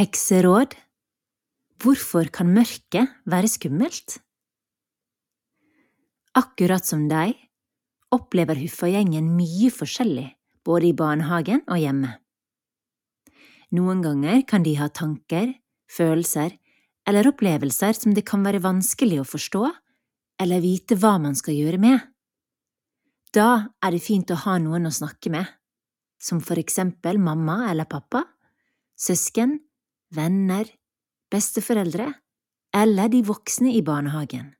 Hekseråd Hvorfor kan mørket være skummelt? Akkurat som deg opplever Huffa-gjengen mye forskjellig både i barnehagen og hjemme. Noen ganger kan de ha tanker, følelser eller opplevelser som det kan være vanskelig å forstå eller vite hva man skal gjøre med. Da er det fint å ha noen å snakke med, som for eksempel mamma eller pappa, søsken, venner, besteforeldre eller de voksne i barnehagen.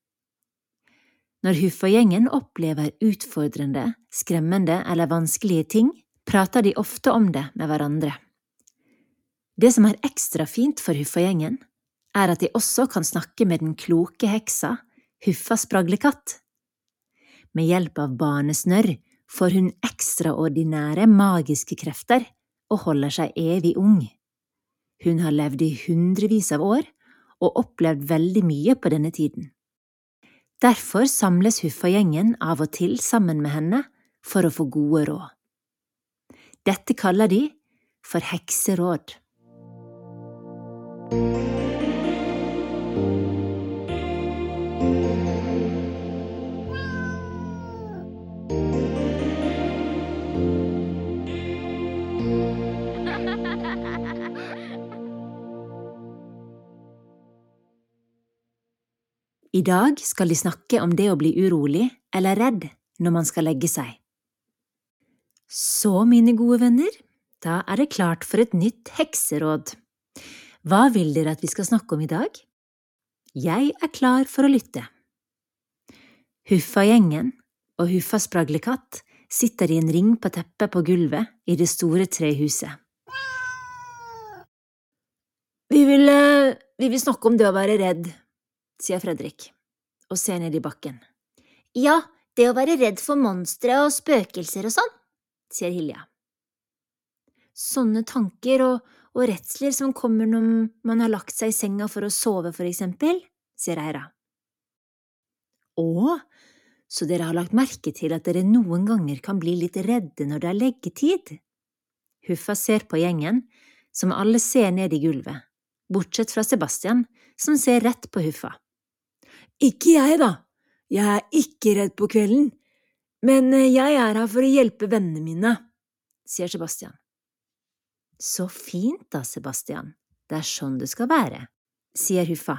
Når Huffa-gjengen opplever utfordrende, skremmende eller vanskelige ting, prater de ofte om det med hverandre. Det som er ekstra fint for Huffa-gjengen, er at de også kan snakke med den kloke heksa Huffa spraglekatt. Med hjelp av barnesnørr får hun ekstraordinære magiske krefter og holder seg evig ung. Hun har levd i hundrevis av år og opplevd veldig mye på denne tiden. Derfor samles Huffa-gjengen av og til sammen med henne for å få gode råd. Dette kaller de for hekseråd. I dag skal de snakke om det å bli urolig eller redd når man skal legge seg. Så, mine gode venner, da er det klart for et nytt hekseråd. Hva vil dere at vi skal snakke om i dag? Jeg er klar for å lytte. Huffa-gjengen og Huffa spraglekatt sitter i en ring på teppet på gulvet i det store trehuset. Vi vil, eh, vi vil snakke om det å være redd, sier Fredrik og ser ned i bakken. Ja, det å være redd for monstre og spøkelser og sånn, sier Hilja. Sånne tanker og, og redsler som kommer når man har lagt seg i senga for å sove, for eksempel, sier Eira. Å, så dere har lagt merke til at dere noen ganger kan bli litt redde når det er leggetid? Huffa ser på gjengen, som alle ser ned i gulvet, bortsett fra Sebastian, som ser rett på Huffa. Ikke jeg, da. Jeg er ikke redd på kvelden, men eh, jeg er her for å hjelpe vennene mine, sier Sebastian. Så fint da, Sebastian, det er sånn det skal være, sier Huffa.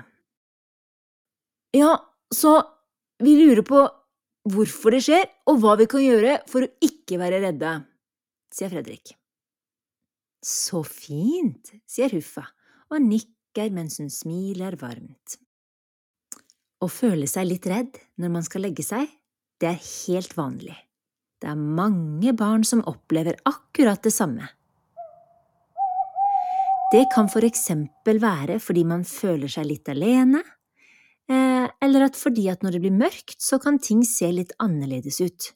Ja, så vi lurer på hvorfor det skjer, og hva vi kan gjøre for å ikke være redde, sier Fredrik. Så fint, sier Huffa og nikker mens hun smiler varmt. Å føle seg litt redd når man skal legge seg, det er helt vanlig. Det er mange barn som opplever akkurat det samme. Det kan for eksempel være fordi man føler seg litt alene, eh, eller at fordi at når det blir mørkt, så kan ting se litt annerledes ut.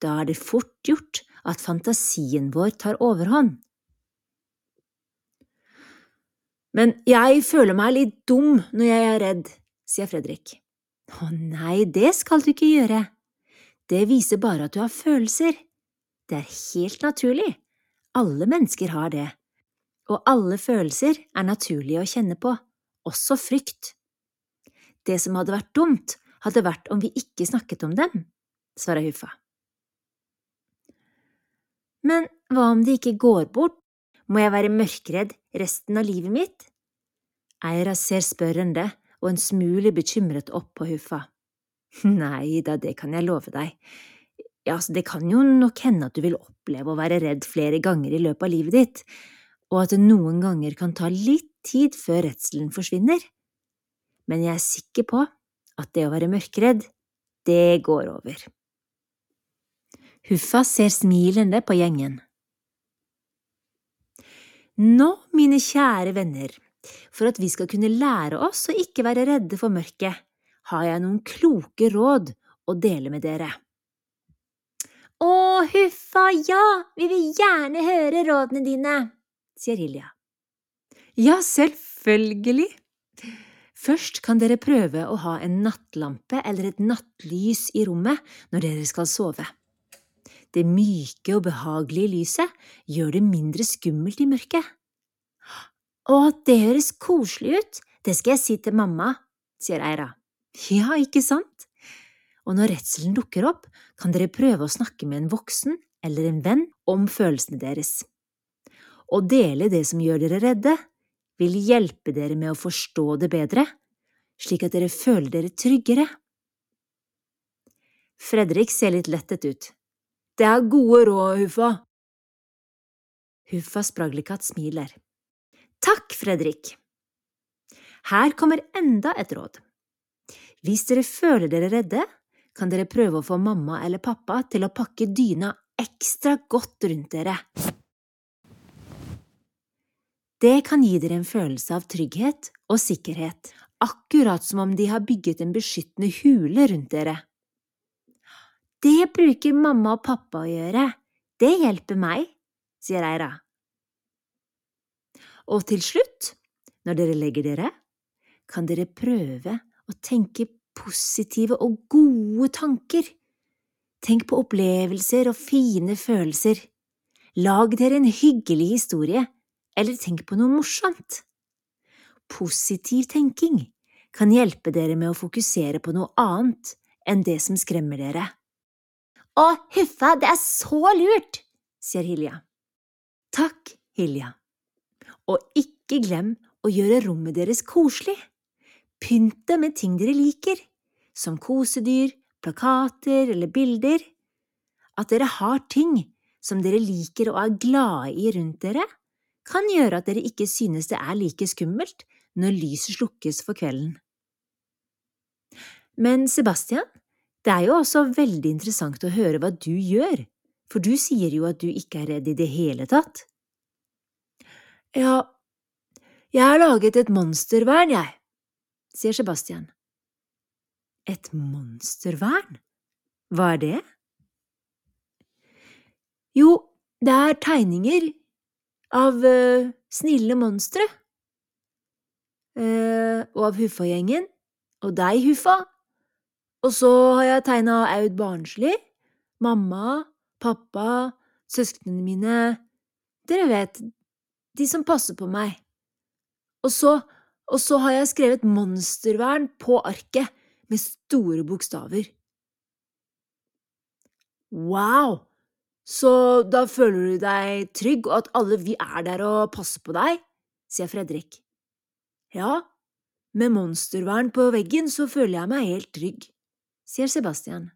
Da er det fort gjort at fantasien vår tar overhånd. Men jeg føler meg litt dum når jeg er redd, sier Fredrik. Å nei, det skal du ikke gjøre. Det viser bare at du har følelser. Det er helt naturlig. Alle mennesker har det. Og alle følelser er naturlige å kjenne på, også frykt. Det som hadde vært dumt, hadde vært om vi ikke snakket om dem, svarer Huffa. Men hva om det ikke går bort, må jeg være mørkredd resten av livet mitt? Eira ser spørrende og en smule bekymret opp på Huffa. Nei da, det kan jeg love deg. Ja, altså, det kan jo nok hende at du vil oppleve å være redd flere ganger i løpet av livet ditt, og at det noen ganger kan ta litt tid før redselen forsvinner. Men jeg er sikker på at det å være mørkredd, det går over. Huffa ser smilende på gjengen. Nå, mine kjære venner, for at vi skal kunne lære oss å ikke være redde for mørket, har jeg noen kloke råd å dele med dere. Å, huffa, ja, vi vil gjerne høre rådene dine, sier Hilja. Ja, selvfølgelig. Først kan dere prøve å ha en nattlampe eller et nattlys i rommet når dere skal sove. Det myke og behagelige lyset gjør det mindre skummelt i mørket. Å, det høres koselig ut, det skal jeg si til mamma, sier Eira. Ja, ikke sant? Og når redselen dukker opp, kan dere prøve å snakke med en voksen eller en venn om følelsene deres. Å dele det som gjør dere redde, vil hjelpe dere med å forstå det bedre, slik at dere føler dere tryggere. Fredrik ser litt lettet ut. Det er gode råd, Huffa. Huffa Spraglekatt smiler. Takk, Fredrik. Her kommer enda et råd. Hvis dere føler dere redde, kan dere prøve å få mamma eller pappa til å pakke dyna ekstra godt rundt dere. Det kan gi dere en følelse av trygghet og sikkerhet, akkurat som om de har bygget en beskyttende hule rundt dere. Det bruker mamma og pappa å gjøre, det hjelper meg, sier Eira. Og til slutt, når dere legger dere, kan dere prøve å tenke positive og gode tanker. Tenk på opplevelser og fine følelser. Lag dere en hyggelig historie, eller tenk på noe morsomt. Positiv tenking kan hjelpe dere med å fokusere på noe annet enn det som skremmer dere. Å, Huffa, det er så lurt, sier Hilja. Takk, Hilja. Og ikke glem å gjøre rommet deres koselig. Pynt det med ting dere liker, som kosedyr, plakater eller bilder. At dere har ting som dere liker og er glade i rundt dere, kan gjøre at dere ikke synes det er like skummelt når lyset slukkes for kvelden. Men Sebastian, det er jo også veldig interessant å høre hva du gjør, for du sier jo at du ikke er redd i det hele tatt. Ja, jeg har laget et monstervern, jeg, sier Sebastian. Et monstervern? Hva er det? Jo, det er tegninger av uh, snille monstre. Uh, og av Huffa-gjengen. Og deg, Huffa. Og så har jeg tegna Aud Barnsli, mamma, pappa, søsknene mine, dere vet, de som passer på meg. Og så, og så har jeg skrevet monstervern på arket med store bokstaver. Wow! Så da føler du deg trygg, og at alle vi er der og passer på deg, sier Fredrik. Ja, med monstervern på veggen så føler jeg meg helt trygg, sier Sebastian.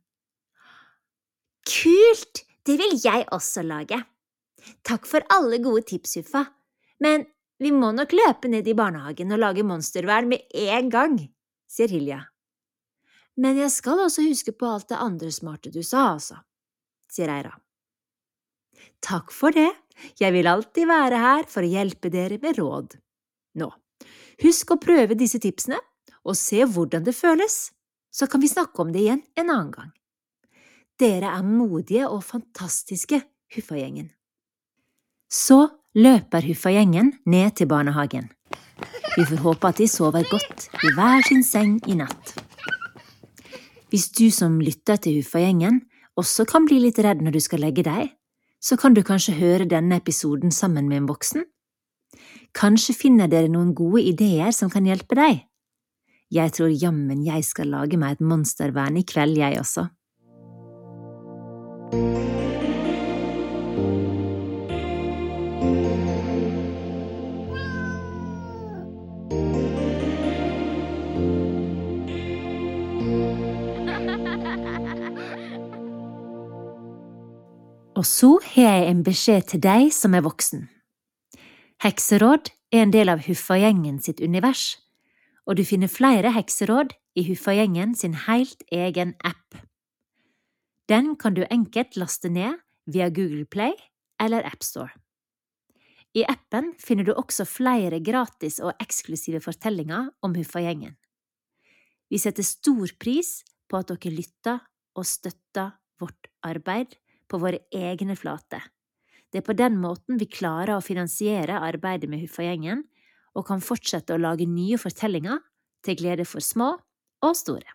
Kult! Det vil jeg også lage. Takk for alle gode tips, Huffa, men vi må nok løpe ned i barnehagen og lage monstervern med en gang, sier Hilja. Men jeg skal også huske på alt det andre smarte du sa, altså, sier Eira. Takk for det, jeg vil alltid være her for å hjelpe dere med råd. Nå, husk å prøve disse tipsene og se hvordan det føles, så kan vi snakke om det igjen en annen gang. Dere er modige og fantastiske, Huffa-gjengen. Så løper Huffa-gjengen ned til barnehagen. Vi får håpe at de sover godt i hver sin seng i natt. Hvis du som lytter til Huffa-gjengen også kan bli litt redd når du skal legge deg, så kan du kanskje høre denne episoden sammen med en voksen. Kanskje finner dere noen gode ideer som kan hjelpe deg. Jeg tror jammen jeg skal lage meg et monstervern i kveld, jeg også. Og så har jeg en beskjed til deg som er voksen. Hekseråd er en del av Huffa-gjengen sitt univers, og du finner flere hekseråd i Huffa-gjengen sin helt egen app. Den kan du enkelt laste ned via Google Play eller AppStore. I appen finner du også flere gratis og eksklusive fortellinger om Huffa-gjengen. Vi setter stor pris på at dere lytter og støtter vårt arbeid på våre egne flater. Det er på den måten vi klarer å finansiere arbeidet med Huffa-gjengen, og kan fortsette å lage nye fortellinger til glede for små og store.